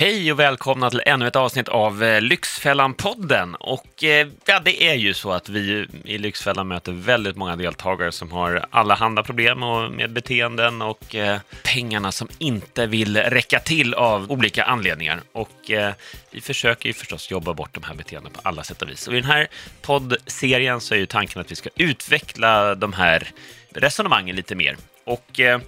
Hej och välkomna till ännu ett avsnitt av eh, Lyxfällan-podden. Och eh, ja, det är ju så att vi i Lyxfällan möter väldigt många deltagare som har allehanda problem och med beteenden och eh, pengarna som inte vill räcka till av olika anledningar. Och eh, vi försöker ju förstås jobba bort de här beteendena på alla sätt och vis. Och i den här poddserien så är ju tanken att vi ska utveckla de här resonemangen lite mer. Och eh,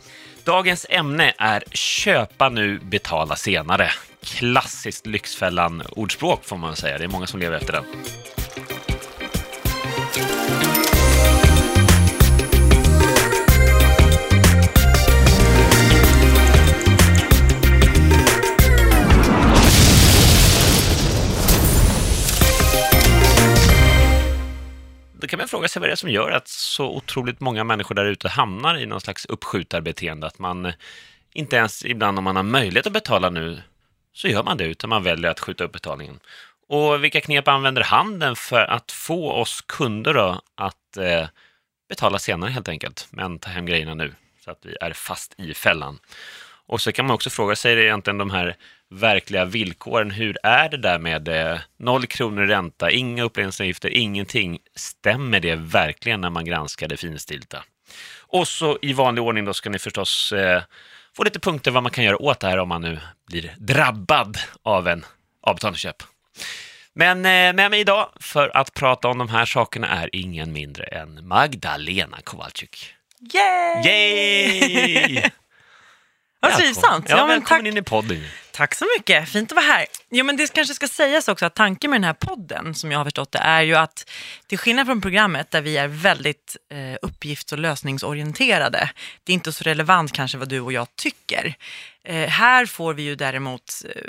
Dagens ämne är köpa nu, betala senare. Klassiskt Lyxfällan-ordspråk får man säga. Det är många som lever efter den. Då kan man fråga sig vad det är som gör att så otroligt många människor där ute hamnar i någon slags uppskjutarbeteende. Att man inte ens ibland om man har möjlighet att betala nu så gör man det utan man väljer att skjuta upp betalningen. Och vilka knep använder handeln för att få oss kunder då att eh, betala senare helt enkelt, men ta hem grejerna nu så att vi är fast i fällan. Och så kan man också fråga sig egentligen de här verkliga villkoren. Hur är det där med eh, noll kronor ränta, inga upplevelsavgifter, ingenting? Stämmer det verkligen när man granskar det finstilta? Och så i vanlig ordning då ska ni förstås eh, få lite punkter vad man kan göra åt det här om man nu blir drabbad av en avbetalningsköp. Men eh, med mig idag för att prata om de här sakerna är ingen mindre än Magdalena Kowalczyk. Yay! Yay! Vad trivsamt. Ja, Ja, men välkommen tack, in i podden tack så mycket, fint att vara här. Jo, men det kanske ska sägas också att tanken med den här podden, som jag har förstått det, är ju att till skillnad från programmet där vi är väldigt eh, uppgifts och lösningsorienterade, det är inte så relevant kanske vad du och jag tycker. Eh, här får vi ju däremot eh,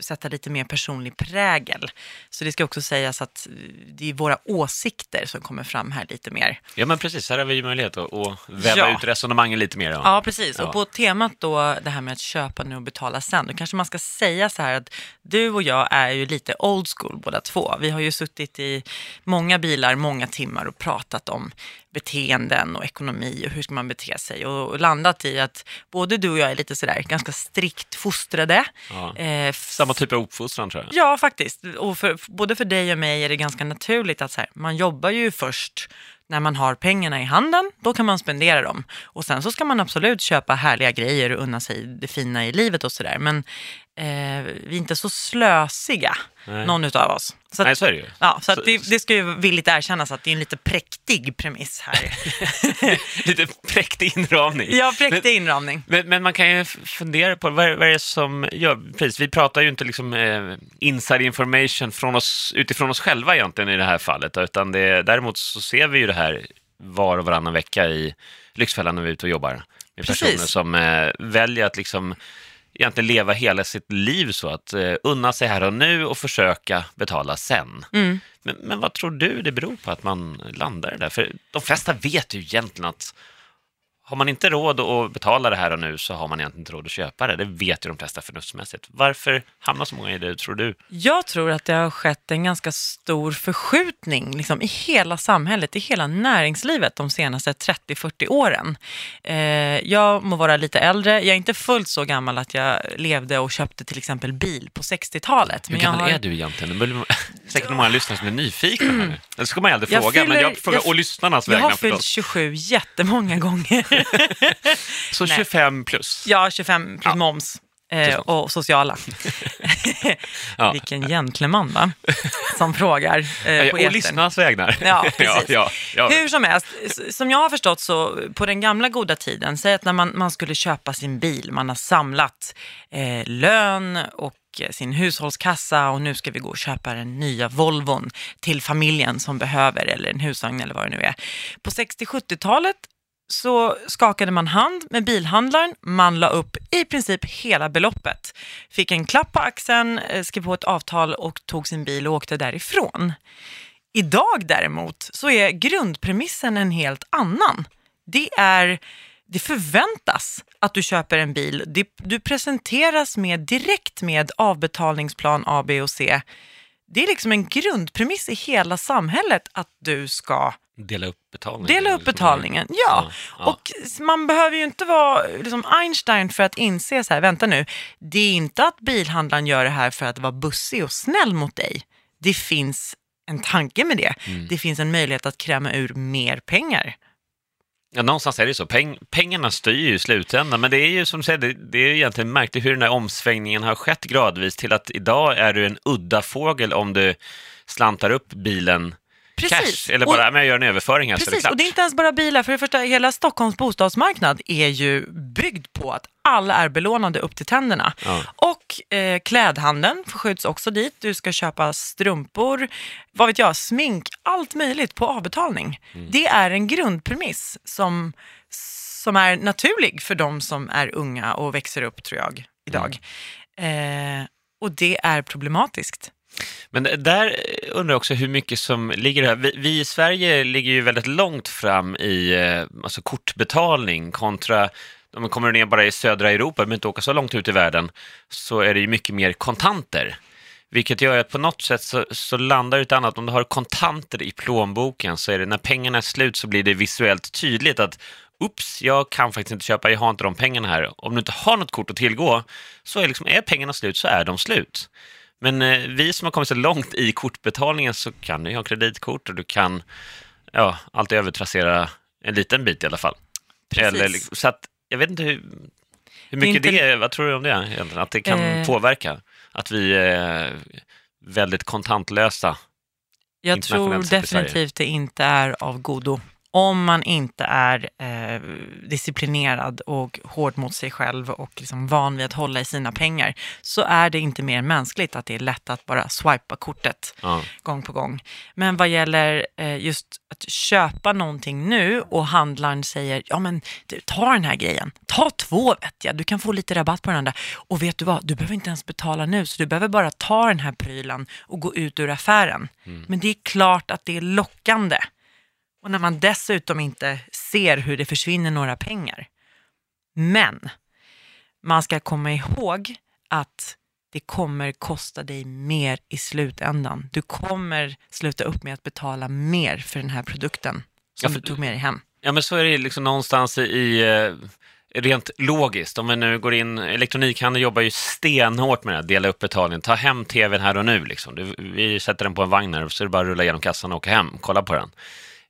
sätta lite mer personlig prägel. Så det ska också sägas att eh, det är våra åsikter som kommer fram här lite mer. Ja, men precis. Här har vi ju möjlighet att, att väva Ja. ut resonemangen lite mer. Då. Ja, precis. Ja. Och på temat då, det här med att köpa nu och betala sen, då kanske man ska säga så här att du och jag är ju lite old school båda två. Vi har ju suttit i många bilar, många timmar och pratat om beteenden och ekonomi och hur ska man bete sig och, och landat i att både du och jag är lite sådär ganska strikt fostrade. Ja. Eh, Samma typ av uppfostran, tror jag. Ja, faktiskt. Och för, både för dig och mig är det ganska naturligt att så här, man jobbar ju först när man har pengarna i handen, då kan man spendera dem. Och sen så ska man absolut köpa härliga grejer och unna sig det fina i livet och sådär. Men eh, vi är inte så slösiga, Nej. någon utav oss. Så att, Nej, så är det ju. Ja, så att Så- det, det ska ju villigt erkännas att det är en lite präktig premiss här. Lite präktig inramning. ja, präktig inramning. Men, men man kan ju fundera på vad, vad är det som gör... Precis, vi pratar ju inte liksom eh, inside information från oss, utifrån oss själva egentligen i det här fallet, utan det, däremot så ser vi ju det här var och varannan vecka i Lyxfällan när vi är ute och jobbar. Med Precis. personer som eh, väljer att liksom egentligen leva hela sitt liv så att eh, unna sig här och nu och försöka betala sen. Mm. Men, men vad tror du det beror på att man landar där? För de flesta vet ju egentligen att har man inte råd att betala det här och nu så har man egentligen inte råd att köpa det. Det vet ju de flesta förnuftsmässigt. Varför hamnar så många i det, tror du? Jag tror att det har skett en ganska stor förskjutning liksom, i hela samhället, i hela näringslivet de senaste 30-40 åren. Eh, jag må vara lite äldre, jag är inte fullt så gammal att jag levde och köpte till exempel bil på 60-talet. Hur jag gammal har- är du egentligen? Det blir säkert många lyssnare som är nyfikna. Här. Det ska man ju aldrig Jag fråga, men fyller- jag frågar jag- å lyssnarnas Jag har vägnar fyllt förstås. 27 jättemånga gånger. Så Nej. 25 plus. ja, 25 plus Ja. moms. Eh, och sociala. Ja. Vilken gentleman va? Som frågar eh, på etern. lyssnarnas vägnar. Ja, precis. ja, ja. Hur som helst, som jag har förstått så på den gamla goda tiden, säg att när man, man skulle köpa sin bil, man har samlat eh, lön och eh, sin hushållskassa och nu ska vi gå och köpa den nya Volvon till familjen som behöver eller en husvagn eller vad det nu är. På 60-70-talet så skakade man hand med bilhandlaren, man la upp i princip hela beloppet, fick en klapp på axeln, eh, skrev på ett avtal och tog sin bil och åkte därifrån. Idag däremot så är grundpremissen en helt annan. Det är det förväntas att du köper en bil. Du presenteras med direkt med avbetalningsplan A, B och C Det är liksom en grundpremiss i hela samhället att du ska Dela upp betalningen. dela upp liksom. betalningen. Ja, ja. och man behöver ju inte vara liksom Einstein för att inse så här, vänta nu, det är inte att bilhandlaren gör det här för att vara bussig och snäll mot dig. Det finns en tanke med det. Mm. Det finns en möjlighet att kräma ur mer pengar. Ja, någonstans är det så. Peng, pengarna styr ju i slutändan, men det är ju som du säger, det, det är egentligen märkligt hur den här omsvängningen har skett gradvis till att idag är du en udda fågel om du slantar upp bilen Precis. cash, eller Och- bara, men jag gör en överföring här så är det Precis, klart. och det är inte ens bara bilar. För det första, hela Stockholms bostadsmarknad är ju byggd på att alla är belånade upp till tänderna. Ja. Och eh, klädhandeln skjuts också dit. Du ska köpa strumpor, vad vet jag, smink, allt möjligt på avbetalning. Mm. Det är en grundpremiss som, som är naturlig för de som är unga och växer upp, tror jag, idag. Mm. Eh, och det är problematiskt. Men där undrar jag också hur mycket som ligger här. Vi, vi i Sverige ligger ju väldigt långt fram i eh, alltså kortbetalning kontra om man kommer ner bara i södra Europa, men inte åka så långt ut i världen, så är det ju mycket mer kontanter. Vilket gör att på något sätt så, så landar det ett annat. Om du har kontanter i plånboken så är det när pengarna är slut så blir det visuellt tydligt att Ups, jag kan faktiskt inte köpa, jag har inte de pengarna här. Om du inte har något kort att tillgå så är, liksom, är pengarna slut så är de slut. Men eh, vi som har kommit så långt i kortbetalningen så kan du ju ha kreditkort och du kan ja, alltid övertrassera en liten bit i alla fall. Precis. Eller, så att, jag vet inte hur, hur mycket det inte- är, vad tror du om det egentligen? Att det kan Eh. påverka? Att vi är väldigt kontantlösa? Jag tror definitivt det inte är av godo. Om man inte är eh, disciplinerad och hård mot sig själv och liksom van vid att hålla i sina pengar så är det inte mer mänskligt att det är lätt att bara swipa kortet Ja. gång på gång. Men vad gäller eh, just att köpa någonting nu och handlaren säger ja men du, ta den här grejen, ta två vet jag, du kan få lite rabatt på den där. Och vet du vad, du behöver inte ens betala nu så du behöver bara ta den här prylen och gå ut ur affären. Men det är klart att det är lockande. Och när man dessutom inte ser hur det försvinner några pengar. Men man ska komma ihåg att det kommer kosta dig mer i slutändan. Du kommer sluta upp med att betala mer för den här produkten som Ja, för- du tog med dig hem. Ja, men så är det liksom någonstans i, eh, rent logiskt. Om vi nu går in, elektronikhandeln jobbar ju stenhårt med det här, dela upp betalningen, ta hem tvn här och nu. Liksom. Du, vi sätter den på en vagn här, så är det bara att rulla igenom kassan och åka hem, kolla på den.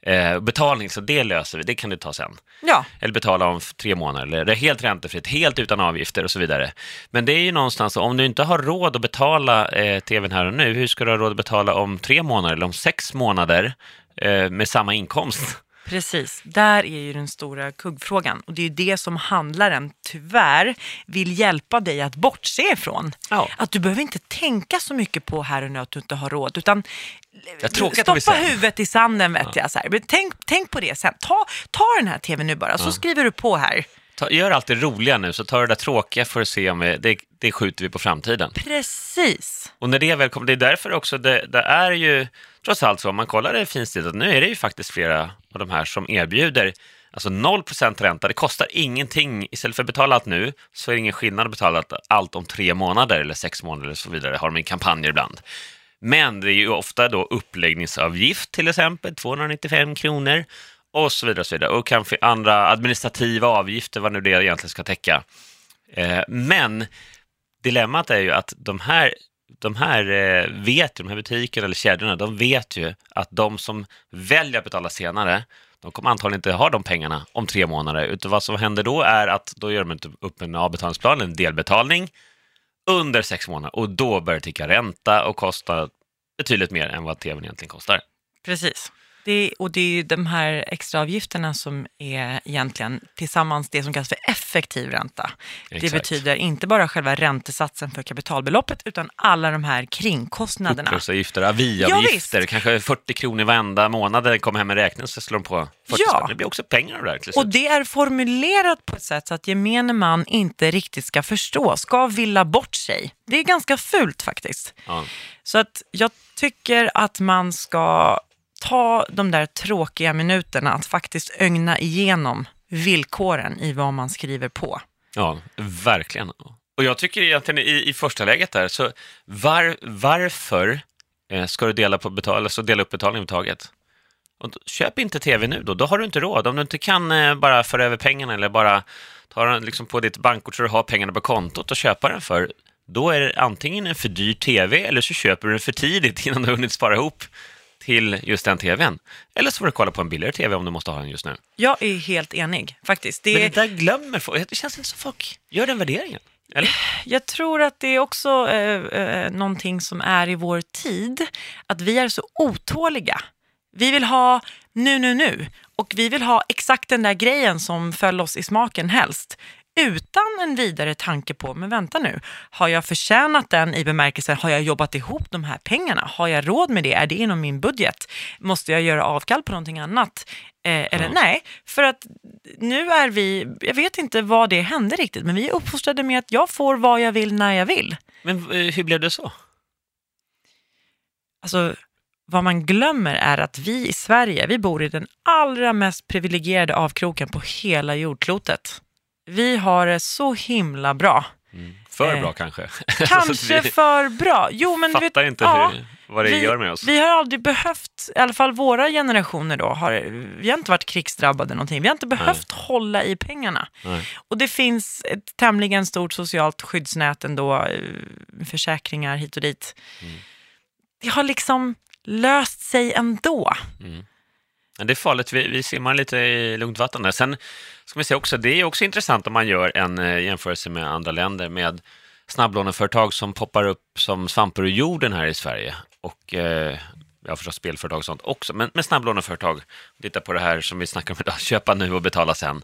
Eh, betalning, så det löser vi, det kan du ta sen. Ja, Eller betala om tre månader, eller det är helt räntefritt, helt utan avgifter och så vidare. Men det är ju någonstans, om du inte har råd att betala eh, tvn här och nu, hur ska du ha råd att betala om tre månader eller om sex månader eh, med samma inkomst? Precis. Där är ju den stora kuggfrågan. Och det är ju det som handlaren tyvärr vill hjälpa dig att bortse ifrån. Ja. Att du behöver inte tänka så mycket på här och nu att du inte har råd, utan Ja, stoppa huvudet i sanden vet jag. Så här. Men tänk, tänk på det sen. Ta, ta den här tvn nu bara, så skriver du på här. Ta, gör allt det roliga nu, så tar det där tråkiga för att se om vi, det, det skjuter vi på framtiden. Precis. Och när det väl kommer, det är därför också, det, det är ju trots allt så, om man kollar det finstilt, nu är det ju faktiskt flera och de här som erbjuder alltså 0% ränta, det kostar ingenting, istället för att betala allt nu, så är det ingen skillnad att betala allt- om tre månader eller sex månader och så vidare, har de i kampanjer ibland. Men det är ju ofta då uppläggningsavgift till exempel, 295 kronor och så vidare. Och, så vidare. och kanske andra administrativa avgifter, vad nu det egentligen ska täcka. Eh, men dilemmat är ju att de här, de här eh, vet ju, de här butikerna eller kedjorna, de vet ju att de som väljer att betala senare, de kommer antagligen inte ha de pengarna om tre månader, utan vad som händer då är att då gör de upp en avbetalningsplan, en delbetalning, under sex månader och då börjar det ticka ränta och kosta betydligt mer än vad tvn egentligen kostar. Precis. Det, och det är ju de här extraavgifterna som är egentligen tillsammans det som kallas för effektiv ränta. Det Exakt. betyder inte bara själva räntesatsen för kapitalbeloppet utan alla de här kringkostnaderna. Uppgiftsavgifter, Ja, aviavgifter, visst. kanske 40 kronor varenda månad när det kommer hem en räkning så slår de på 40 Ja. spänn. Det blir också pengar av det här Och det är formulerat på ett sätt så att gemene man inte riktigt ska förstå, ska villa bort sig. Det är ganska fult faktiskt. Ja. Så att jag tycker att man ska ta de där tråkiga minuterna att faktiskt ögna igenom villkoren i vad man skriver på. Ja, verkligen. Och jag tycker egentligen i, i första läget där, så var, varför eh, ska du dela, på betal alltså dela upp betalningen överhuvudtaget. Och köp inte tv nu då, då har du inte råd. Om du inte kan eh, bara föra över pengarna eller bara ta den liksom på ditt bankkort så du har pengarna på kontot och köpa den för, då är det antingen en för dyr tv eller så köper du den för tidigt innan du har hunnit spara ihop till just den tvn. Eller så får du kolla på en billigare tv om du måste ha den just nu. Jag är helt enig faktiskt. Det Men det där glömmer folk. Det känns inte som folk gör den värderingen. Eller? jag tror att det är också eh, eh, någonting som är i vår tid, att vi är så otåliga. Vi vill ha nu, nu, nu. Och vi vill ha exakt den där grejen som föll oss i smaken helst. Utan en vidare tanke på, men vänta nu, har jag förtjänat den i bemärkelsen, har jag jobbat ihop de här pengarna? Har jag råd med det? Är det inom min budget? Måste jag göra avkall på någonting annat? Eh, eller Ja. nej, för att nu är vi, jag vet inte vad det hände riktigt, men vi är uppfostrade med att jag får vad jag vill när jag vill. Men eh, hur blev det så? Alltså, vad man glömmer är att vi i Sverige, vi bor i den allra mest privilegierade avkroken på hela jordklotet. Vi har det så himla bra. För Eh, bra kanske? Kanske Så att vi för bra. Jo, men du vet, fattar inte ja, hur, vad det vi, gör med oss. Vi har aldrig behövt, i alla fall våra generationer då, har, vi har inte varit krigsdrabbade någonting. Vi har inte behövt hålla i pengarna. Nej. Och det finns ett tämligen stort socialt skyddsnät ändå, eh, försäkringar hit och dit. Mm. Det har liksom löst sig ändå. Men det är farligt, vi, vi simmar lite i lugnt vatten där. Sen ska vi se också, det är också intressant om man gör en eh, jämförelse med andra länder med snabblåneföretag som poppar upp som svampar ur jorden här i Sverige. Och eh, ja, har förstås spelföretag och sånt också, men med snabblåneföretag, titta på det här som vi snackar om idag, köpa nu och betala sen.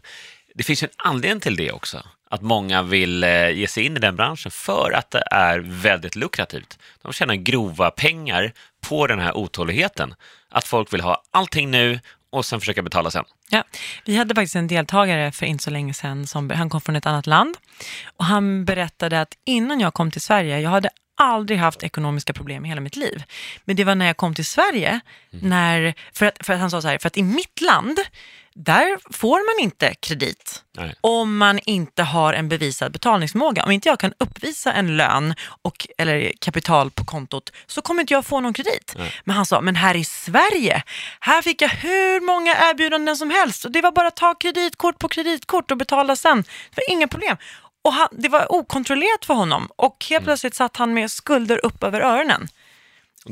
Det finns ju en anledning till det också, att många vill eh, ge sig in i den branschen för att det är väldigt lukrativt. De tjänar grova pengar på den här otåligheten. Att folk vill ha allting nu och sen försöka betala sen. Ja, vi hade faktiskt en deltagare för inte så länge sedan, som, han kom från ett annat land. Och han berättade att innan jag kom till Sverige, jag hade aldrig haft ekonomiska problem i hela mitt liv. Men det var när jag kom till Sverige, när, för, att, för att han sa så här, för att i mitt land, där får man inte kredit Nej. om man inte har en bevisad betalningsförmåga. Om inte jag kan uppvisa en lön och, eller kapital på kontot så kommer inte jag få någon kredit. Men han sa, men här i Sverige, här fick jag hur många erbjudanden som helst och det var bara att ta kreditkort på kreditkort och betala sen. Det var inga problem. Och han, det var okontrollerat för honom och helt plötsligt satt han med skulder upp över öronen.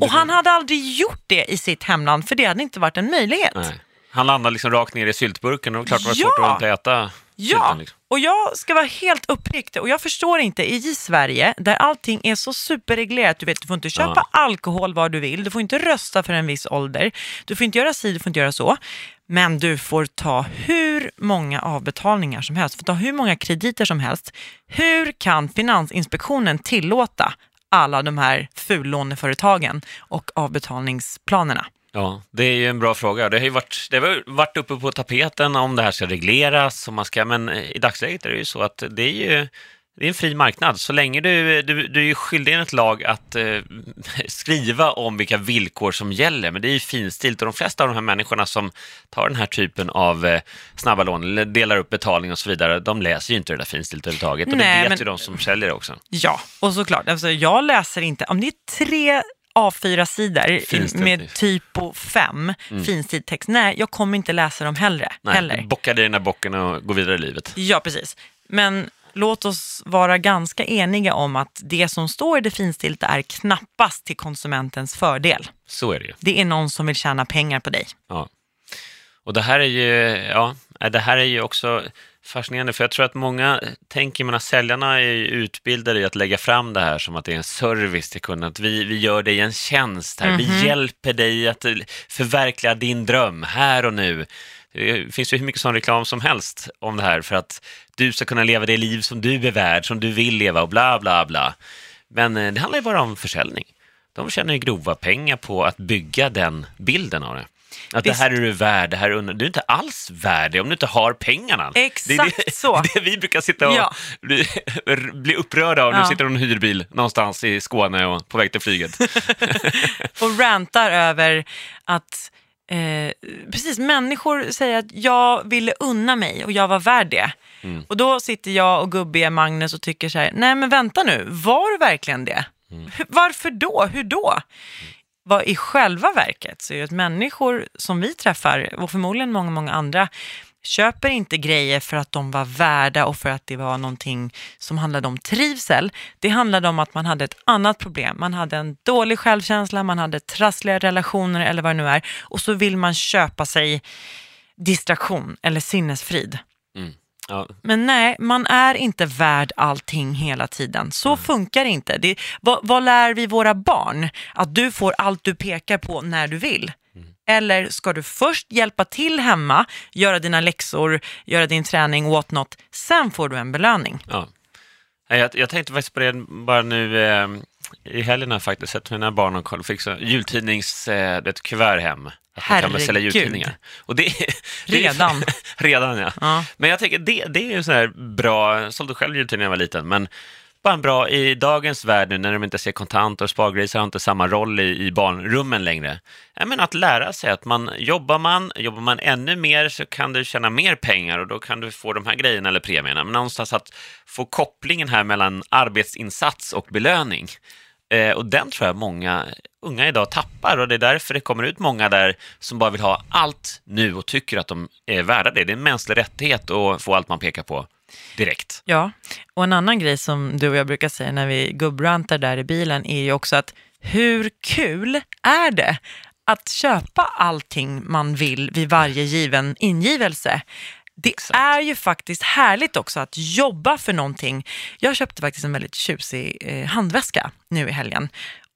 Och han hade aldrig gjort det i sitt hemland för det hade inte varit en möjlighet. Nej. Han landade liksom rakt ner i syltburken och det var klart det var Ja! svårt att inte äta Ja, sylten. Liksom. och jag ska vara helt uppriktig och jag förstår inte i Sverige där allting är så superreglerat. Du vet, du får inte köpa Ja. alkohol var du vill, du får inte rösta för en viss ålder, du får inte göra si, du får inte göra så. Men du får ta hur många avbetalningar som helst, du får ta hur många krediter som helst. Hur kan Finansinspektionen tillåta alla de här fullåneföretagen och avbetalningsplanerna? Ja, det är ju en bra fråga. Det har ju varit, det har varit uppe på tapeten om det här ska regleras, man ska, men eh, i dagsläget är det ju så att det är ju det är en fri marknad. Så länge du, du, du är skyldig enligt lag att eh, skriva om vilka villkor som gäller, men det är ju finstilt och de flesta av de här människorna som tar den här typen av eh, snabba lån eller delar upp betalning och så vidare, de läser ju inte det där finstilt överhuvudtaget och Nej, det vet men- ju de som säljer det också. Ja, och såklart, alltså, jag läser inte, om det är tre A4-sidor Finstilt. med typo 5 finstilt text, nej, jag kommer inte läsa dem hellre, Nej, heller. bocka dig i den där bocken och gå vidare i livet. Ja, precis. Men låt oss vara ganska eniga om att det som står i det finstilta är knappast till konsumentens fördel. Så är det ju. Det är någon som vill tjäna pengar på dig. Ja. Och det här är ju, ja, det här är ju också fascinerande, för jag tror att många tänker, men säljarna är ju utbildade i att lägga fram det här som att det är en service till kunden, att vi, vi gör dig en tjänst här, vi hjälper dig att förverkliga din dröm här och nu. Det finns ju hur mycket sån reklam som helst om det här för att du ska kunna leva det liv som du är värd, som du vill leva och bla bla bla. Men eh, det handlar ju bara om försäljning. De tjänar ju grova pengar på att bygga den bilden av det. Att Visst. det här är du värd, det här är. Du är inte alls värd det om du inte har pengarna. Exakt det det, så. Det vi brukar sitta och Ja. bli, bli upprörda av. Nu Ja. sitter hon i en hyrbil någonstans i Skåne och på väg till flyget. och rantar över att eh, precis, människor säger att jag ville unna mig och jag var värd det. Mm. Och då sitter jag och gubbiga Magnus och tycker så här, nej men vänta nu, var du verkligen det? Mm. Varför då? Hur då? vad i själva verket så är det att människor som vi träffar, och förmodligen många, många andra, köper inte grejer för att de var värda och för att det var någonting som handlade om trivsel. Det handlade om att man hade ett annat problem. Man hade en dålig självkänsla, man hade trassliga relationer eller vad det nu är. Och så vill man köpa sig distraktion eller sinnesfrid. Mm. Ja. Men nej, man är inte värd allting hela tiden. Så funkar det inte. Det, vad, vad lär vi våra barn? Att du får allt du pekar på när du vill. Eller ska du först hjälpa till hemma, göra dina läxor, göra din träning, what not. Sen får du en belöning. Ja. Jag, jag tänkte faktiskt på det bara nu eh, i helgen har jag faktiskt sett mina barn och koll fick så jultidnings, eh, hem. Att man kan beställa Herregud. jultidningar. Och det, det är- Redan. redan ja. Ja. Men jag tänker, det, det är ju så här bra, jag sålde själv jultidningar när jag var liten, men bara en bra i dagens värld nu när de inte ser kontanter och spargrisar har inte samma roll i, i barnrummen längre. Ja, men att lära sig att man jobbar man, jobbar man ännu mer så kan du tjäna mer pengar och då kan du få de här grejerna eller premierna. Men någonstans att få kopplingen här mellan arbetsinsats och belöning. Eh, och den tror jag många unga idag tappar och det är därför det kommer ut många där som bara vill ha allt nu och tycker att de är värda det. Det är en mänsklig rättighet att få allt man pekar på direkt. Ja, och en annan grej som du och jag brukar säga när vi gubbrantar där i bilen är ju också att hur kul är det att köpa allting man vill vid varje given ingivelse? Det Exakt. är ju faktiskt härligt också att jobba för någonting. Jag köpte faktiskt en väldigt tjusig eh, handväska nu i helgen.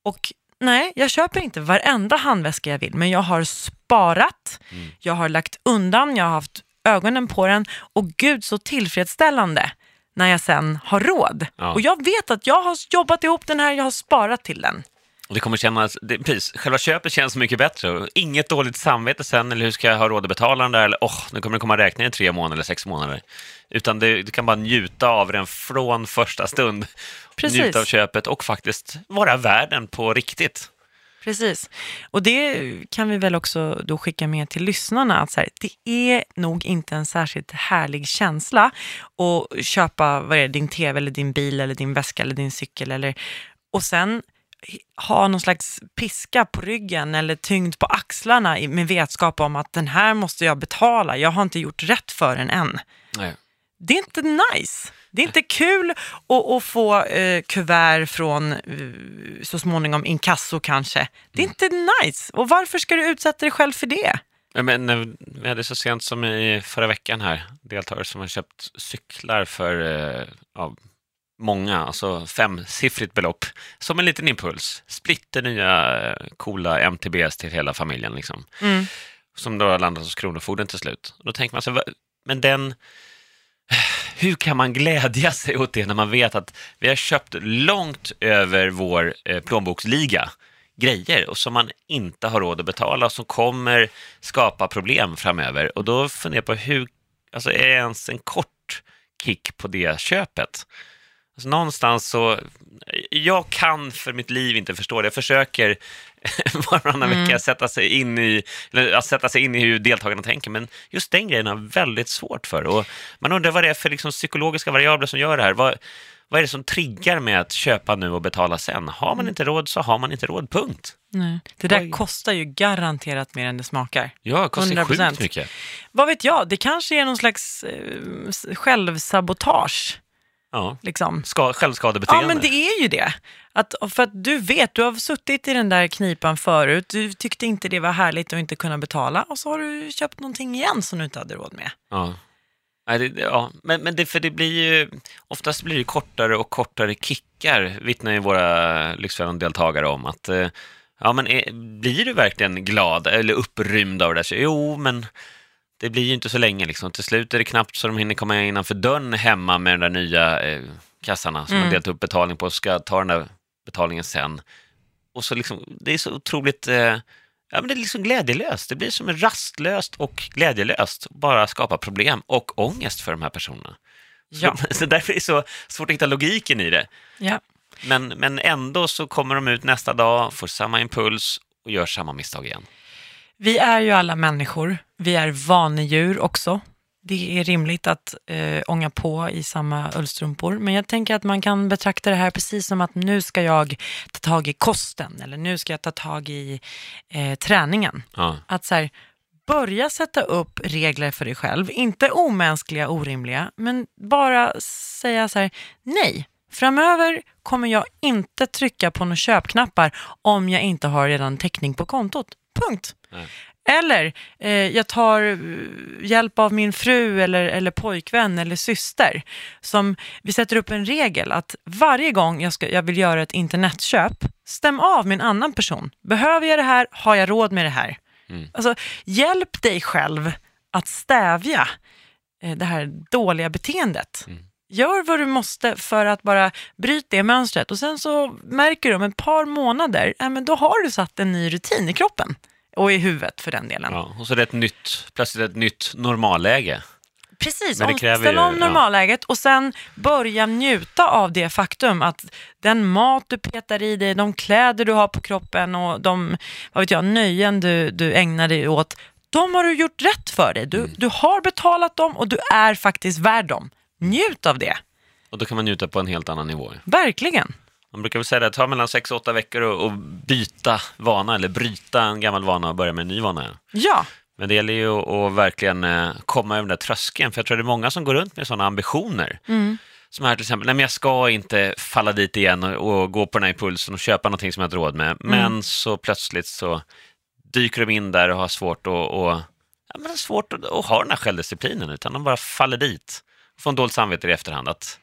Och nej, jag köper inte varenda handväska jag vill, men jag har sparat, jag har lagt undan, jag har haft ögonen på den och gud så tillfredsställande när jag sen har råd. Ja. Och jag vet att jag har jobbat ihop den här, jag har sparat till den. Det kommer kännas, det, precis, själva köpet känns mycket bättre. Inget dåligt samvete sen, eller hur ska jag ha råd att betala den där, eller åh, nu kommer det komma räkningar i tre månader eller sex månader. Utan det, du kan bara njuta av den från första stund. Precis. Njuta av köpet och faktiskt vara värden på riktigt. Precis. Och det kan vi väl också då skicka med till lyssnarna att så här, det är nog inte en särskilt härlig känsla att köpa vad är det, din tv eller din bil eller din väska eller din cykel eller och sen ha någon slags piska på ryggen eller tyngd på axlarna med vetskap om att den här måste jag betala, jag har inte gjort rätt för den än. Nej. Det är inte nice. Det är inte kul att, att få eh, kuvert från eh, så småningom inkasso kanske. Det är inte nice. Och varför ska du utsätta dig själv för det? Men, eh, vi hade så sent som i förra veckan här deltagare som har köpt cyklar för eh, ja, många, alltså femsiffrigt belopp, som en liten impuls. Splitter nya eh, coola MTBs till hela familjen, liksom. Mm. som då landat hos Kronofogden till slut. Då tänker man sig, men den... Hur kan man glädja sig åt det när man vet att vi har köpt långt över vår eh, plånboksliga grejer och som man inte har råd att betala och som kommer skapa problem framöver. Och då funderar jag på hur, alltså är det ens en kort kick på det köpet? Alltså någonstans så, jag kan för mitt liv inte förstå det. Jag försöker varannan vecka sätta sig in i, eller, sätta sig in i hur deltagarna tänker, men just den grejen har jag väldigt svårt för. Och man undrar vad det är för liksom, psykologiska variabler som gör det här. Vad, vad är det som triggar med att köpa nu och betala sen? Har man inte råd så har man inte råd, punkt. Nej. Det där Oj. kostar ju garanterat mer än det smakar. Ja, det kostar 100%. sjukt mycket. Vad vet jag, det kanske är någon slags eh, självsabotage. Ja. Liksom. Ska, självskadebeteende. Ja, men det är ju det. Att, för att du vet, du har suttit i den där knipan förut, du tyckte inte det var härligt att inte kunna betala och så har du köpt någonting igen som du inte hade råd med. Ja. Ja. Men, men det, för det blir ju, oftast blir det kortare och kortare kickar, vittnar ju våra Lyxfällan-deltagare om. Att, eh, ja, men är, blir du verkligen glad eller upprymd av det där? Så, jo, men det blir ju inte så länge. Liksom. Till slut är det knappt så de hinner komma innanför dörren hemma med de där nya eh, kassarna som Mm. har delat upp betalning på och ska ta den där betalningen sen. Och så liksom, det är så otroligt... Eh, Ja, men det är liksom glädjelöst. Det blir som rastlöst och glädjelöst. Bara skapa problem och ångest för de här personerna. Ja. Så, så därför är det så svårt att hitta logiken i det. Ja. Men, men ändå så kommer de ut nästa dag, får samma impuls och gör samma misstag igen. Vi är ju alla människor, vi är vanedjur också. det är rimligt att eh, ånga på i samma ullstrumpor. Men jag tänker att man kan betrakta det här precis som att nu ska jag ta tag i kosten eller nu ska jag ta tag i eh, träningen. Ja. Att så här, börja sätta upp regler för dig själv. Inte omänskliga, orimliga, men bara säga så här, nej. Framöver kommer jag inte trycka på några köpknappar om jag inte har redan täckning på kontot. Punkt. Nej. Eller eh, jag tar eh, hjälp av min fru eller, eller pojkvän eller syster. Som vi sätter upp en regel att varje gång jag, ska, jag vill göra ett internetköp, stäm av med en annan person. Behöver jag det här? Har jag råd med det här? Mm. Alltså, hjälp dig själv att stävja eh, det här dåliga beteendet. Mm. Gör vad du måste för att bara bryta det mönstret och sen så märker du om ett par månader, äh, men då har du satt en ny rutin i kroppen och i huvudet för den delen. Ja. Och så är det ett nytt, plötsligt ett nytt normalläge. Precis, om- kräver ställ ju- om normalläget och sen börja njuta av det faktum att den mat du petar i dig, de kläder du har på kroppen och de vad vet jag, nöjen du, du ägnar dig åt, de har du gjort rätt för dig. Mm. Du, du har betalat dem och du är faktiskt värd dem. Njut av det, Och då kan man njuta på en helt annan nivå. verkligen. Man brukar väl säga det, tar mellan 6 och 8 veckor att att byta vana eller bryta en gammal vana och börja med en ny vana. Ja, Men det gäller ju att, att verkligen eh, komma över den där tröskeln, för jag tror det är många som går runt med sådana ambitioner. Som här till exempel, nej men jag ska inte falla dit igen och, och gå på den här impulsen och köpa någonting som jag har råd med. Men så plötsligt så dyker de in där och har svårt att, och, ja, men det är svårt att, att ha den här självdisciplinen, utan de bara faller dit. Får en dåligt samvete i efterhand. Att,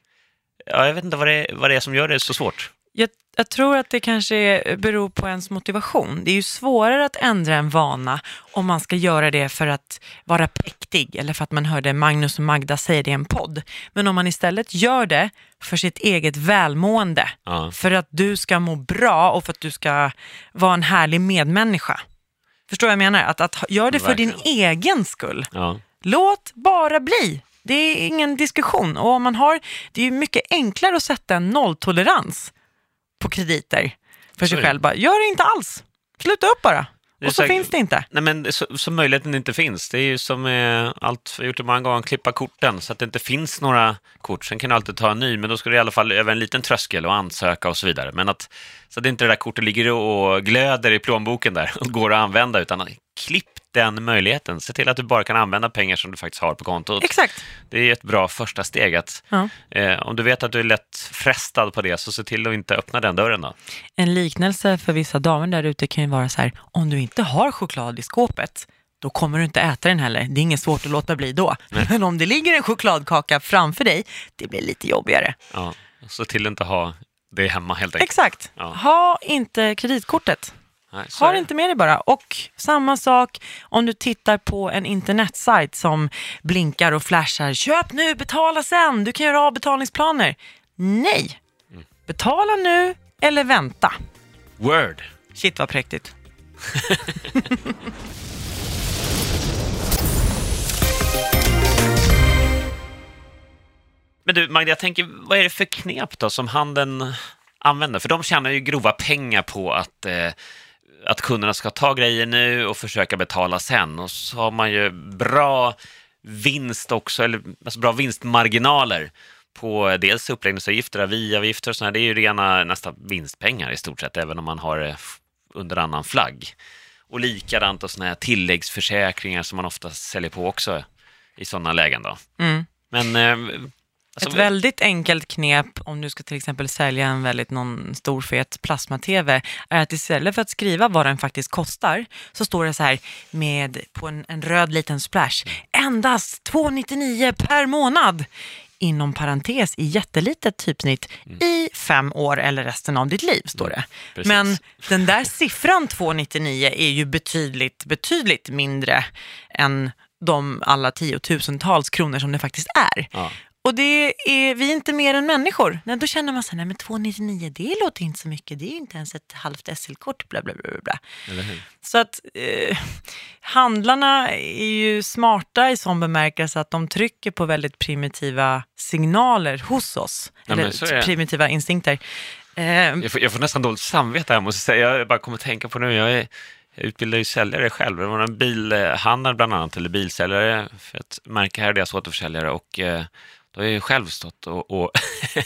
ja, jag vet inte vad det, är, vad det är som gör det så svårt. jag, jag tror att det kanske beror på ens motivation. Det är ju svårare att ändra en vana om man ska göra det för att vara präktig eller för att man hörde Magnus och Magda säga det i en podd. Men om man istället gör det för sitt eget välmående, Ja. för att du ska må bra och för att du ska vara en härlig medmänniska. Förstår vad jag menar? Att, att gör det för din egen skull. Ja. Låt bara bli. Det är ingen diskussion. Och om man har, det är ju mycket enklare att sätta en nolltolerans på krediter för Så sig själv. Bara, gör det inte alls. Sluta upp bara. Och så säkert- finns det inte. Nej, men så, så möjligheten inte finns. Det är ju som eh, allt, vi har gjort många gånger, klippa korten så att det inte finns några kort. Sen kan du alltid ta en ny, men då ska du i alla fall över en liten tröskel och ansöka och så vidare. Men att, så att inte det där kortet ligger och glöder i plånboken där och går att använda, utan klipp den möjligheten. Se till att du bara kan använda pengar som du faktiskt har på kontot. Exakt. Det är ett bra första steg. Att, Ja. eh, om du vet att du är lätt frestad på det, så se till att inte öppna den dörren då. En liknelse för vissa damer där ute kan ju vara så här, om du inte har choklad i skåpet, då kommer du inte äta den heller. Det är inget svårt att låta bli då. Men om det ligger en chokladkaka framför dig, det blir lite jobbigare. Ja. Se till att inte ha det hemma helt enkelt. Exakt. Ja. Ha inte kreditkortet. Nej, Ha det inte med dig bara. Och samma sak om du tittar på en internetsajt som blinkar och flashar. Köp nu, betala sen. Du kan göra avbetalningsplaner. Nej. Betala nu eller vänta. Word! Shit vad präktigt. Men du, Magda, jag tänker, vad är det för knep då som handeln använder? För de tjänar ju grova pengar på att, eh, att kunderna ska ta grejer nu och försöka betala sen. Och så har man ju bra vinst också, eller alltså bra vinstmarginaler på dels uppläggningsavgifter, aviavgifter och sådär. Det är ju rena nästan vinstpengar i stort sett, även om man har det under annan flagg. Och likadant och sådana här tilläggsförsäkringar som man ofta säljer på också i sådana lägen då. Mm. Men... Eh, alltså, Ett väldigt enkelt knep om du ska till exempel sälja en väldigt någon stor fet plasma-tv är att istället för att skriva vad den faktiskt kostar så står det så här med på en, en röd liten splash. Endast 299 per månad. Inom parentes i jättelitet typsnitt i fem år eller resten av ditt liv, står det. precis. Men den där siffran 299 är ju betydligt, betydligt mindre än de alla tiotusentals kronor som det faktiskt är. Ja. Och det är, vi är inte mer än människor. Nej, då känner man så här, nej men 299 det låter inte så mycket, det är ju inte ens ett halvt SL-kort, bla bla bla. bla? Så att eh, handlarna är ju smarta i sån bemärkelse att de trycker på väldigt primitiva signaler hos oss. Ja, eller primitiva instinkter. Eh, Jag får, jag får nästan dåligt samvete här måste jag säga. Jag bara kommer att tänka på nu. Jag är, Jag utbildar ju säljare själv. Det var en bilhandlare bland annat, eller bilsäljare för ett märke här där jag återförsäljare och eh, då har jag ju själv stått och, och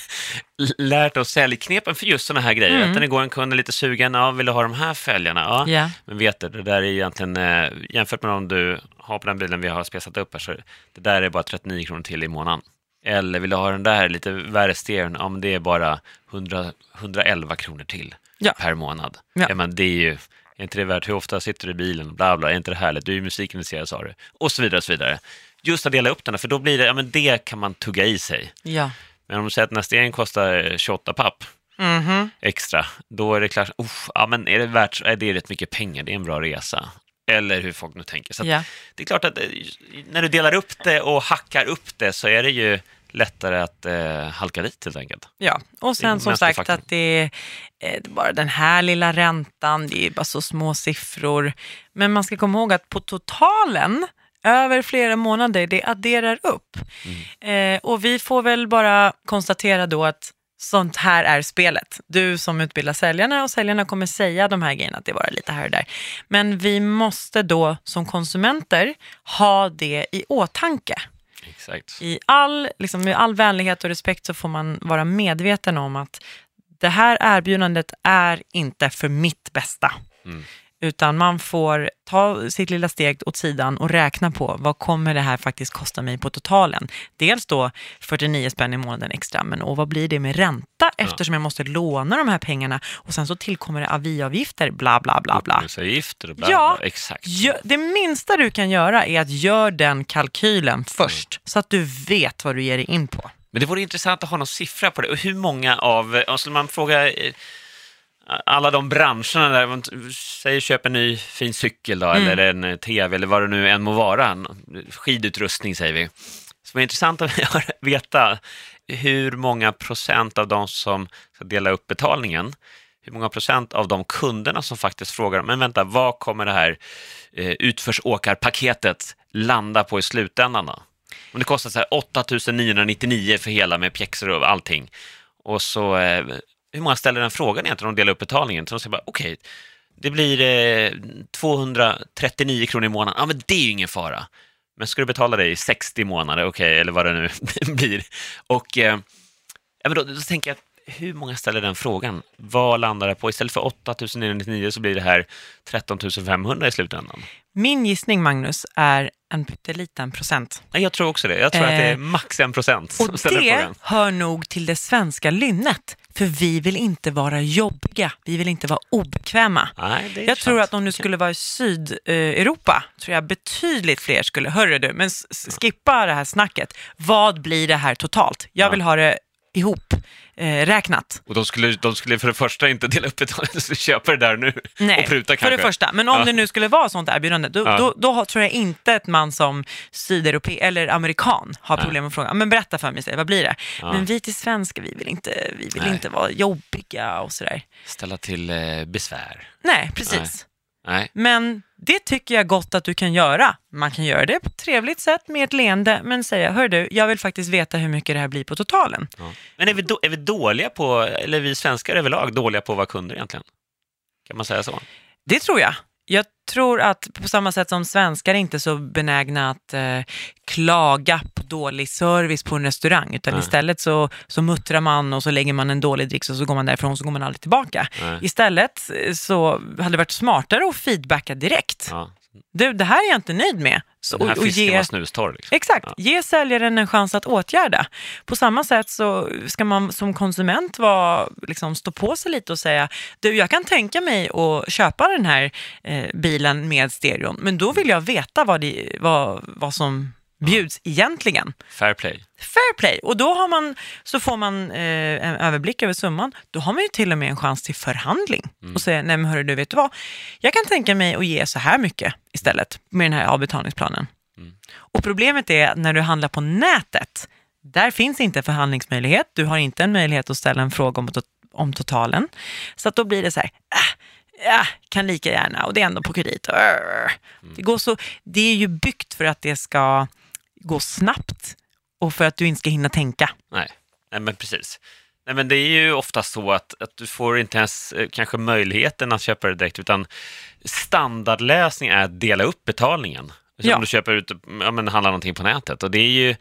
lärt oss säljknepen för just sådana här grejer. Mm. Att när det går en kund är lite sugen, ja, vill du ha de här fälgarna? Ja, Ja. men vet du, det där är egentligen, eh, jämfört med om du har på den bilen vi har spesat upp här, så det där är bara 39 kronor till i månaden. Eller vill du ha den där lite värre stereon? Ja, men det är bara 100, 111 kronor till Ja. per månad. Ja. Ja. men det är ju, är inte det värt, hur ofta sitter du i bilen, bla bla, är inte det härligt, du är ju musikintresserad sa du, och så vidare, och så vidare. Just att dela upp den, för då blir det, ja men det kan man tugga i sig. Ja. Men om du säger att nästa stereon kostar 28 papp Mhm. extra, då är det klart, uff, ja men är det värt, är det rätt mycket pengar, det är en bra resa. Eller hur folk nu tänker. Så Ja. det är klart att eh, när du delar upp det och hackar upp det så är det ju lättare att eh, halka dit helt enkelt. Ja, och sen som sagt faktorn. att eh, det är bara den här lilla räntan, det är bara så små siffror. Men man ska komma ihåg att på totalen, över flera månader, det adderar upp. Eh, och vi får väl bara konstatera då att sånt här är spelet. Du som utbildar säljarna och säljarna kommer säga de här grejerna, att det bara lite här och där. Men vi måste då som konsumenter ha det i åtanke Exakt. i all, liksom, med all vänlighet och respekt så får man vara medveten om att det här erbjudandet är inte för mitt bästa. Mm. Utan man får ta sitt lilla steg åt sidan och räkna på vad kommer det här faktiskt kosta mig på totalen. Dels då 49 spänn i månaden extra, men och vad blir det med ränta eftersom jag måste låna de här pengarna och sen så tillkommer det aviavgifter, bla bla bla bla. Upplevelseavgifter och bla, Ja, bla. Exakt. Det minsta du kan göra är att göra den kalkylen först, så att du vet vad du ger dig in på. Men det vore intressant att ha någon siffra på det. Och hur många av, och skulle man fråga eh, alla de branscherna där, man säger köp en ny fin cykel då, Mm. eller en eh, tv eller vad det nu än må vara, skidutrustning säger vi. Så det är intressant att veta hur många procent av de som ska dela upp betalningen, hur många procent av de kunderna som faktiskt frågar, men vänta, vad kommer det här eh, utförsåkarpaketet landa på i slutändan då? Om det kostar så här 8 999 för hela med pjäxor och allting. Och så, eh, hur många ställer den frågan egentligen om de delar upp betalningen? Så de säger bara, okej, det blir eh, 239 kronor i månaden. Ja, men det är ju ingen fara. Men ska du betala det i 60 månader, okej, eller vad det nu blir. Och eh, ja, men då, då tänker jag, hur många ställer den frågan? Vad landar det på? Istället för 8 999 så blir det här 13 500 i slutändan. Min gissning, Magnus, är en pytteliten procent. Jag tror också det. Jag tror att det är Eh, max en procent som Och ställer det frågan. hör nog till det svenska lynnet, för vi vill inte vara jobbiga, vi vill inte vara obekväma. Nej, det är Jag tror att om du skulle vara i Sydeuropa, tror jag betydligt fler skulle, hörru du, men skippa det här snacket. Vad blir det här totalt? Jag Ja. vill ha det ihop eh, räknat. Och de skulle, de skulle för det första inte dela upp betalningen, de skulle köpa det där nu Nej, och pruta för kanske. det första. Men om Ja. det nu skulle vara sånt erbjudande, då, Ja. då, då tror jag inte att man som sydeuropé eller amerikan har problem att fråga, men berätta för mig, vad blir det? Men vi till svenska, vi vill inte, vi vill Nej. inte vara jobbiga och sådär. Ställa till eh, besvär. Nej, precis. Nej. Men det tycker jag gott att du kan göra. Man kan göra det på ett trevligt sätt med ett leende, men säga, hör du, jag vill faktiskt veta hur mycket det här blir på totalen. Ja. Men är vi, då, är vi dåliga på, eller är vi svenskar överlag dåliga på att vara kunder egentligen? Kan man säga så? Det tror jag. Jag tror att på samma sätt som svenskar är inte så benägna att eh, klaga på dålig service på en restaurang, utan Nej. istället så, så muttrar man och så lägger man en dålig dricks och så går man därifrån och så går man aldrig tillbaka. Nej. Istället eh, så hade det varit smartare att feedbacka direkt. Ja. Du, det här är jag inte nöjd med. Så, Den här och- och fisken ge- var snustorr. Liksom. Exakt, Ja. ge säljaren en chans att åtgärda. På samma sätt så ska man som konsument vara, liksom, stå på sig lite och säga, du jag kan tänka mig att köpa den här eh, bilen med stereon, men då vill jag veta vad, det, vad, vad som bjuds egentligen. Fair play. Fair play, och då har man, så får man eh, en överblick över summan. Då har man ju till och med en chans till förhandling och säga, nej men hörru du, vet du vad? Jag kan tänka mig att ge så här mycket istället med den här avbetalningsplanen. Och problemet är när du handlar på nätet, där finns inte förhandlingsmöjlighet. Du har inte en möjlighet att ställa en fråga om, to- om totalen. Så att då blir det så här, äh, ja, kan lika gärna och det är ändå på kredit. Arr. Det, går så, det är ju byggt för att det ska gå snabbt och för att du inte ska hinna tänka. Nej. Nej, men precis. Nej, men det är ju ofta så att, att du får inte ens eh, kanske möjligheten att köpa det direkt, utan standardlösning är att dela upp betalningen. Ja. om du köper ut, ja, men handlar någonting på nätet. Och det är ju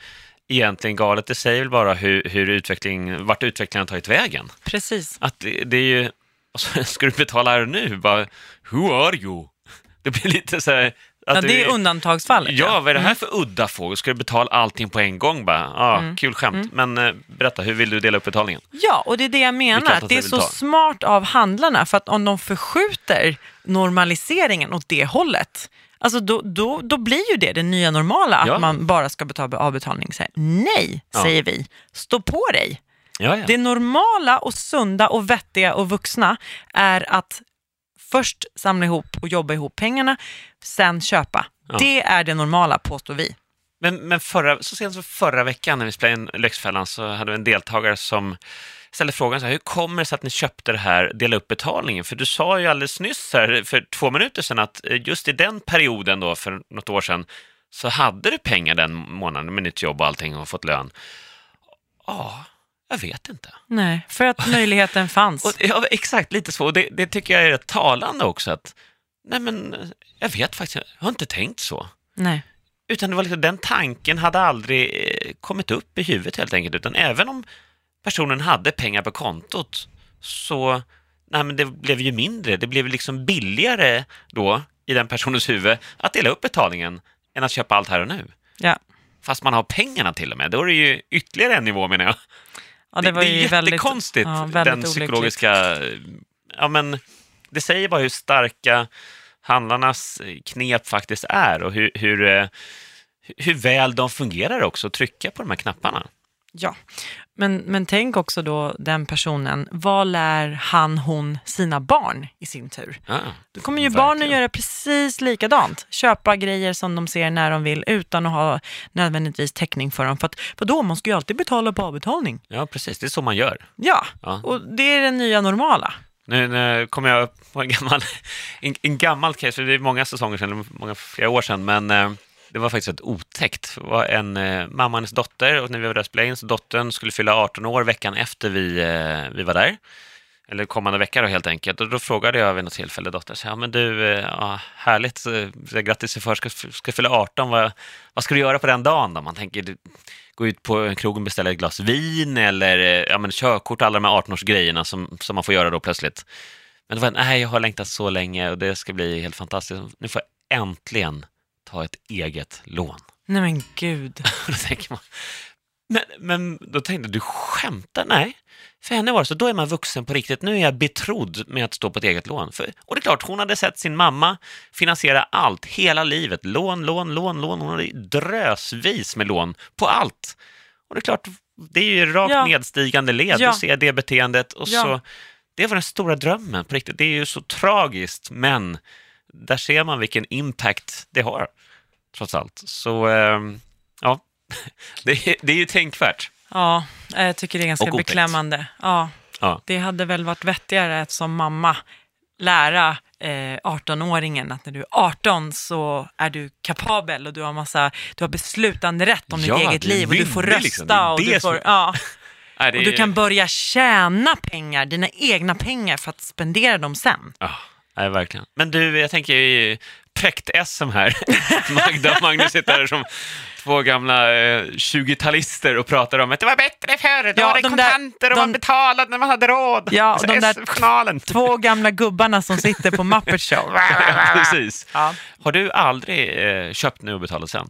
egentligen galet. Det säger väl bara hur, hur utveckling, vart utvecklingen har tagit vägen. Precis. Att det, det är ju, och så ska du betala här nu? Bara, who are you? Det blir lite så här... Ja, det är undantagsfallet. Ja, vad är det här för udda fågel? Ska du betala allting på en gång bara? Ja, kul skämt. Men eh, berätta, hur vill du dela upp betalningen? Ja, och det är det jag menar. Att det är så smart av handlarna, för att om de förskjuter normaliseringen åt det hållet, alltså då, då, då blir ju det det nya normala, att Ja. man bara ska betala avbetalning. Så här, nej, Ja. säger vi. Stå på dig. Ja, ja. Det normala och sunda och vettiga och vuxna är att först samla ihop och jobba ihop pengarna, sen köpa. Ja. Det är det normala, påstår vi. Men, men förra, så sent som förra veckan när vi spelade in Lyxfällan så hade vi en deltagare som ställde frågan så här, hur kommer det sig att ni köpte det här, dela upp betalningen? För du sa ju alldeles nyss här, för två minuter sedan att eh, just i den perioden då, för något år sedan, så hade du pengar den månaden med nytt jobb och allting och fått lön. Ja, jag vet inte. Nej, för att möjligheten fanns. Och, ja, exakt, lite så. Och det, det tycker jag är rätt talande också. Att, nej, men jag vet faktiskt, jag har inte tänkt så. Nej. Utan det var liksom, den tanken hade aldrig eh, kommit upp i huvudet helt enkelt. Utan även om personen hade pengar på kontot så nej, men det blev ju mindre. Det blev liksom billigare då i den personens huvud att dela upp betalningen än att köpa allt här och nu. Ja. Fast man har pengarna till och med. Då är det ju ytterligare en nivå menar jag. Ja, det var det är väldigt, jättekonstigt, ja, väldigt den olyckligt. psykologiska... Ja, men det säger bara hur starka handlarnas knep faktiskt är och hur, hur, eh, hur väl de fungerar också att trycka på de här knapparna. Ja, men, men tänk också då den personen, vad lär han, hon sina barn i sin tur? Ja, Då kommer ju verkligen. barnen göra precis likadant. Köpa grejer som de ser när de vill utan att ha nödvändigtvis täckning för dem. För att, för då man ska ju alltid betala på avbetalning. ja, precis. Det är så man gör. Ja, Ja. och det är det nya normala. Nu, nu kommer jag upp på en gammal, en, en gammal case, det är många säsonger sedan, många flera år sedan, men eh, det var faktiskt ett otäckt. Det var en eh, mamma och hennes dotter, och när vi var där och spelade in, så dottern skulle fylla 18 år veckan efter vi, eh, vi var där. Eller kommande vecka då helt enkelt. Och då frågade jag vid något tillfälle dottern, så, ja men du, eh, ja, härligt, eh, så, grattis i förskott, ska, ska fylla 18, vad, vad ska du göra på den dagen då? Man tänker, du, gå ut på krogen och beställa ett glas vin eller eh, ja, men körkort, alla de här 18-årsgrejerna som, som man får göra då plötsligt. Men det var, nej, jag har längtat så länge och det ska bli helt fantastiskt. Nu får jag äntligen ta ett eget lån. Nej men gud. Då tänker man, men, men då tänkte jag, du skämtar? Nej, för henne var det så, då är man vuxen på riktigt. Nu är jag betrodd med att stå på ett eget lån. För, och det är klart, hon hade sett sin mamma finansiera allt, hela livet. Lån, lån, lån, lån. Hon hade drösvis med lån på allt. Och det är klart, det är ju rakt Ja. nedstigande led. Ja. Du ser det beteendet och Ja. så... Det var den stora drömmen på riktigt. Det är ju så tragiskt, men där ser man vilken impact det har, trots allt. Så, ehm, ja, det är, det är ju tänkvärt. Ja, jag tycker det är ganska beklämmande. Ja, Ja. det hade väl varit vettigare att som mamma lära eh, 18-åringen att när du är 18 så är du kapabel och du har massa, du har beslutande rätt om Ja, ditt eget liv och du får myndig, rösta liksom. Och, du som- får, ja, Nej, det och du kan börja tjäna pengar, dina egna pengar för att spendera dem sen. Ja, nej, verkligen. Men du, jag tänker i präkt-SM här. Magda och Magnus sitter här som två gamla eh, 20-talister och pratar om att det var bättre förr, då Ja, var det de där- kontanter och de- man betalade när man hade råd. Ja, och Alltså, de där. Två gamla gubbarna som sitter på Muppet Show. Ja, Precis. Ja. Har du aldrig eh, köpt nu och betalat sen?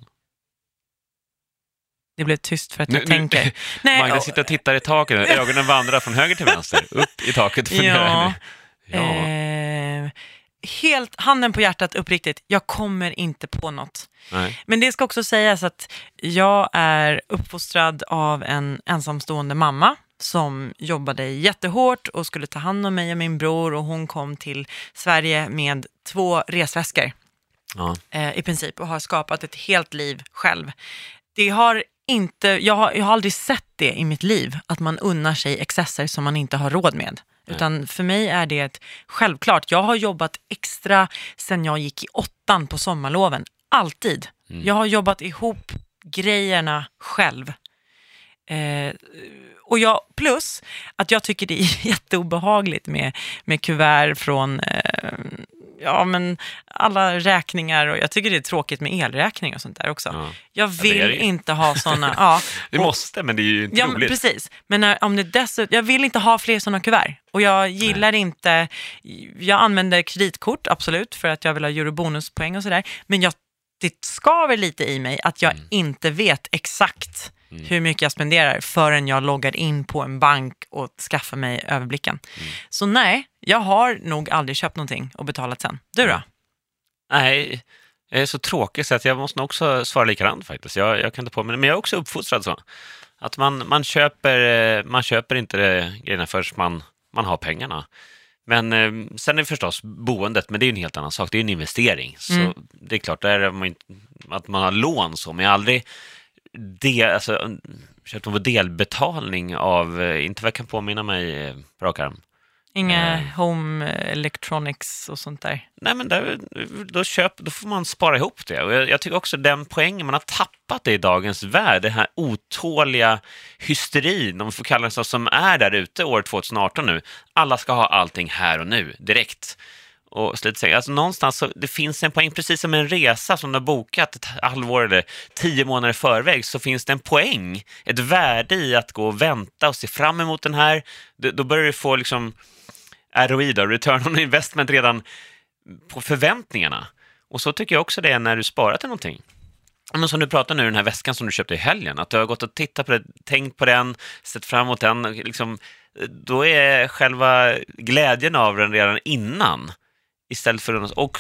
Det blev tyst för att Nu- jag nu- tänker. Nej, Magda och- sitter och tittar i taket, ögonen vandrar från höger till vänster, upp i taket. och. Ja. Ja. Eh, helt handen på hjärtat, uppriktigt, jag kommer inte på något. Nej. Men det ska också sägas att jag är uppfostrad av en ensamstående mamma som jobbade jättehårt och skulle ta hand om mig och min bror och hon kom till Sverige med två resväskor Ja. eh, i princip och har skapat ett helt liv själv. Det har inte, jag, har, jag har aldrig sett det i mitt liv, att man unnar sig excesser som man inte har råd med. Utan för mig är det ett självklart. Jag har jobbat extra sen jag gick i åttan på sommarloven. Alltid. Jag har jobbat ihop grejerna själv. Eh, och jag, plus att jag tycker det är jätteobehagligt med, med kuvert från eh, ja, men alla räkningar och jag tycker det är tråkigt med elräkningar och sånt där också. Ja. Jag vill ju. inte ha sådana. ja, och- måste, men det är ju inte Ja, men roligt. precis. Men när, om det dessutom, jag vill inte ha fler sådana kuvert. Och jag gillar inte, jag använder kreditkort absolut för att jag vill ha eurobonuspoäng och sådär. Men jag, det skaver lite i mig att jag Mm. inte vet exakt hur mycket jag spenderar förrän jag loggar in på en bank och skaffar mig överblicken. Mm. Så nej, jag har nog aldrig köpt någonting och betalat sen. Du då? Nej, jag är så tråkig så att jag måste nog också svara likadant faktiskt. Jag, jag kan inte på mig, men jag är också uppfostrad så. Att man, man, köper, eh, man köper inte grejerna förrän man, man har pengarna. Men eh, sen är det förstås boendet, men det är ju en helt annan sak. Det är en investering. Så Mm. det är klart, där är man att man har lån så, men jag har aldrig del, alltså, köpt på delbetalning av, eh, inte vad jag kan påminna mig på rak arm. Inga Nej. home electronics och sånt där? Nej, men där, då, köp, då får man spara ihop det. Och jag, jag tycker också den poängen, man har tappat det i dagens värld, den här otåliga hysterin, om vi får kalla det så, som är där ute år 2018 nu. Alla ska ha allting här och nu, direkt. Och slit sig. Alltså någonstans så, det finns en poäng, precis som en resa som du har bokat ett halvår eller tio månader i förväg, så finns det en poäng, ett värde i att gå och vänta och se fram emot den här. Då, då börjar du få liksom ROI, då, return on investment, redan på förväntningarna. Och så tycker jag också det är när du sparar till någonting. Men som du pratar nu, den här väskan som du köpte i helgen, att du har gått och tittat på det, tänkt på den, sett fram emot den, liksom, då är själva glädjen av den redan innan, istället för och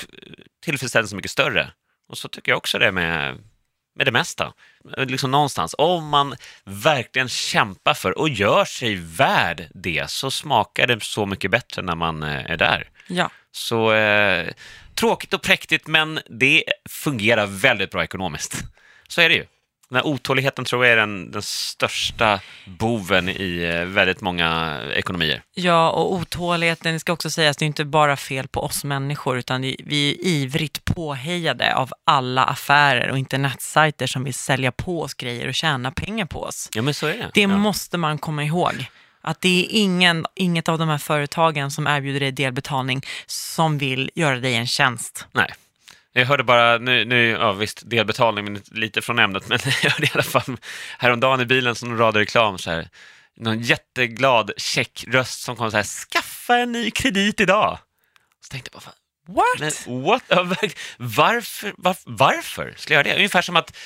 tillfredsställelsen mycket större. Och så tycker jag också det med, med det mesta. Liksom någonstans, om man verkligen kämpar för och gör sig värd det, så smakar det så mycket bättre när man eh, är där. Ja. Så eh, tråkigt och präktigt, men det fungerar väldigt bra ekonomiskt. Så är det ju. Den här otåligheten tror jag är den, den största boven i eh, väldigt många ekonomier. Ja, och otåligheten, det ska också sägas, det är inte bara fel på oss människor, utan vi är ivrigt påhejade av alla affärer och internetsajter som vill sälja på oss grejer och tjäna pengar på oss. Ja, men så är det. Det ja. måste man komma ihåg. Att det är ingen, inget av de här företagen som erbjuder dig delbetalning som vill göra dig en tjänst. Nej. Jag hörde bara, nu, nu ja visst, delbetalning, men lite från ämnet, men jag hörde i alla fall häromdagen i bilen som radade reklam så här, någon jätteglad tjeckröst som kom så här, skaffa en ny kredit idag. Så tänkte jag bara, What? Men what? Varför, varför, varför skulle jag göra det? Ungefär som att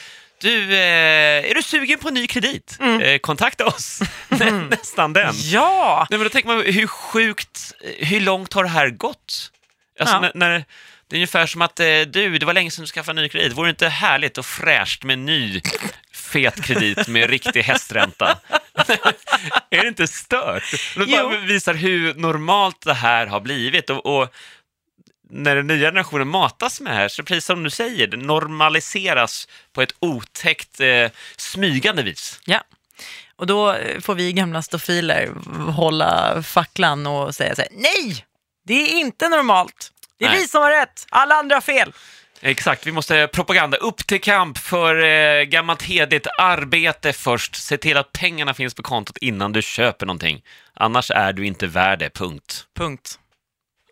du, eh, är du sugen på en ny kredit? Eh, kontakta oss. Nä, Nästan den. Ja! Nej, men då tänker man, hur sjukt, hur långt har det här gått? Alltså, Ja. när, när, det är ungefär som att, eh, du, det var länge sedan du skaffade ny kredit. Vore det inte härligt och fräscht med ny fet kredit med riktig hästränta? är det inte stört? Det bara visar hur normalt det här har blivit. Och, och när den nya generationen matas med det här, så precis som du säger, det normaliseras på ett otäckt eh, smygande vis. Ja. Och då eh, får vi gamla stofiler hålla facklan och säga så här, nej! Det är inte normalt. Det är Nej. vi som har rätt. Alla andra har fel. Exakt, vi måste propaganda. Upp till kamp för eh, gammalt hederligt arbete först. Se till att pengarna finns på kontot innan du köper någonting. Annars är du inte värd det, punkt. Punkt.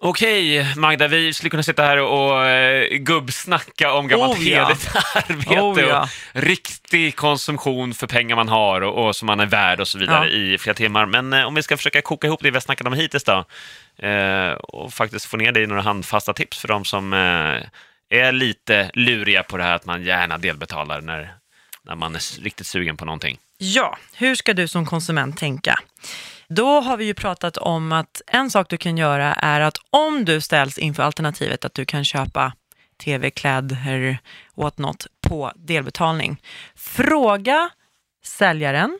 Okej, Magda, vi skulle kunna sitta här och, eh, gubbsnacka om gammalt Oh, ja. hederligt arbete Oh, ja. och riktig konsumtion för pengar man har och, och som man är värd och så vidare Ja. i flera timmar. Men eh, om vi ska försöka koka ihop det vi har snackat om hittills då eh, och faktiskt få ner det i några handfasta tips för de som eh, är lite luriga på det här att man gärna delbetalar när, när man är riktigt sugen på någonting. Ja, hur ska du som konsument tänka? Då har vi ju pratat om att en sak du kan göra är att om du ställs inför alternativet att du kan köpa tv, kläder, what not på delbetalning. Fråga säljaren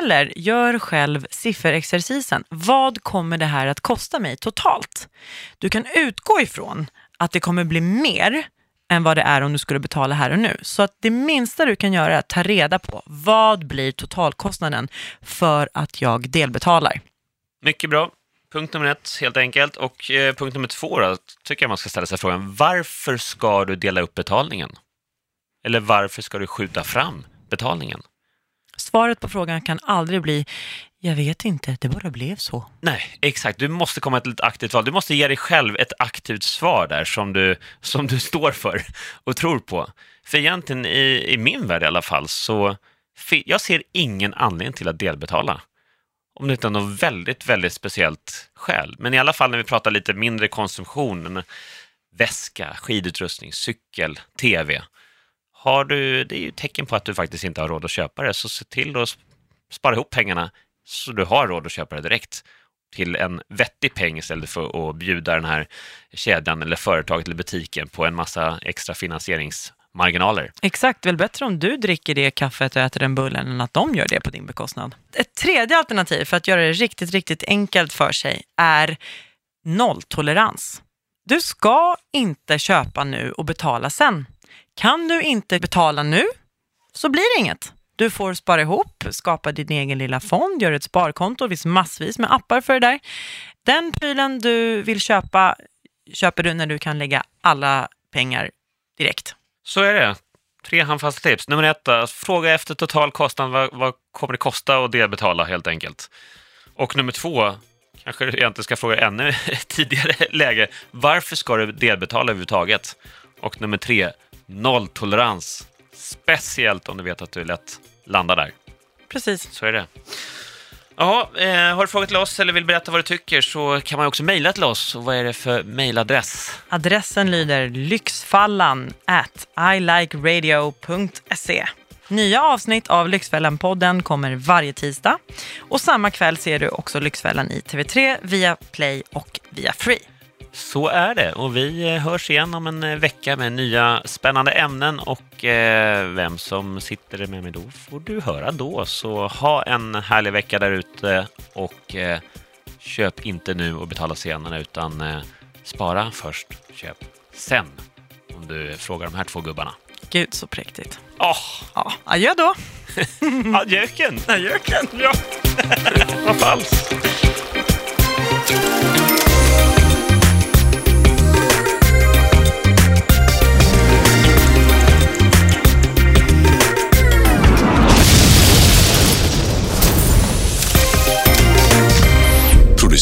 eller gör själv sifferexercisen. Vad kommer det här att kosta mig totalt? Du kan utgå ifrån att det kommer bli mer än vad det är om du skulle betala här och nu. Så att det minsta du kan göra är att ta reda på vad blir totalkostnaden för att jag delbetalar. Mycket bra. Punkt nummer ett, helt enkelt. Och eh, punkt nummer två då, tycker jag man ska ställa sig frågan, varför ska du dela upp betalningen? Eller varför ska du skjuta fram betalningen? Svaret på frågan kan aldrig bli jag vet inte, det bara blev så. Nej, exakt. Du måste komma till ett aktivt val. Du måste ge dig själv ett aktivt svar där som du, som du står för och tror på. För egentligen, i, i min värld i alla fall, så jag ser ingen anledning till att delbetala. Om det inte är något väldigt, väldigt speciellt skäl. Men i alla fall när vi pratar lite mindre konsumtion, väska, skidutrustning, cykel, tv. Har du, det är ju tecken på att du faktiskt inte har råd att köpa det, så se till att spara ihop pengarna så du har råd att köpa det direkt till en vettig peng istället för att bjuda den här kedjan eller företaget eller butiken på en massa extra finansieringsmarginaler. Exakt, väl bättre om du dricker det kaffet och äter den bullen än att de gör det på din bekostnad. Ett tredje alternativ för att göra det riktigt, riktigt enkelt för sig är nolltolerans. Du ska inte köpa nu och betala sen. Kan du inte betala nu så blir det inget. Du får spara ihop, skapa din egen lilla fond, göra ett sparkonto. Det finns massvis med appar för det där. Den prylen du vill köpa köper du när du kan lägga alla pengar direkt. Så är det. Tre handfasta tips. Nummer ett, eh, fråga efter total kostnad. Vad, vad kommer det kosta att delbetala helt enkelt? Och nummer två, kanske du egentligen ska fråga ännu tidigare läge. Varför ska du delbetala överhuvudtaget? Och nummer tre, nolltolerans. Speciellt om du vet att du lätt landar där. Precis. Så är det. Ja, eh, har du frågat till oss eller vill berätta vad du tycker så kan man också mejla till oss. Och vad är det för mejladress? Adressen lyder lyxfallan at ilikeradio.se. Nya avsnitt av Lyxfällan-podden kommer varje tisdag och samma kväll ser du också Lyxfällan i TV3, via Play och via Free. Så är det och vi eh, hörs igen om en eh, vecka med nya spännande ämnen och eh, vem som sitter med mig då får du höra då. Så ha en härlig vecka där ute och eh, köp inte nu och betala senare utan eh, spara först, köp sen. Om du frågar de här två gubbarna. Gud så präktigt. Oh. Ja, adjö då. Adjöken. Adjöken. Ja. Vad falskt.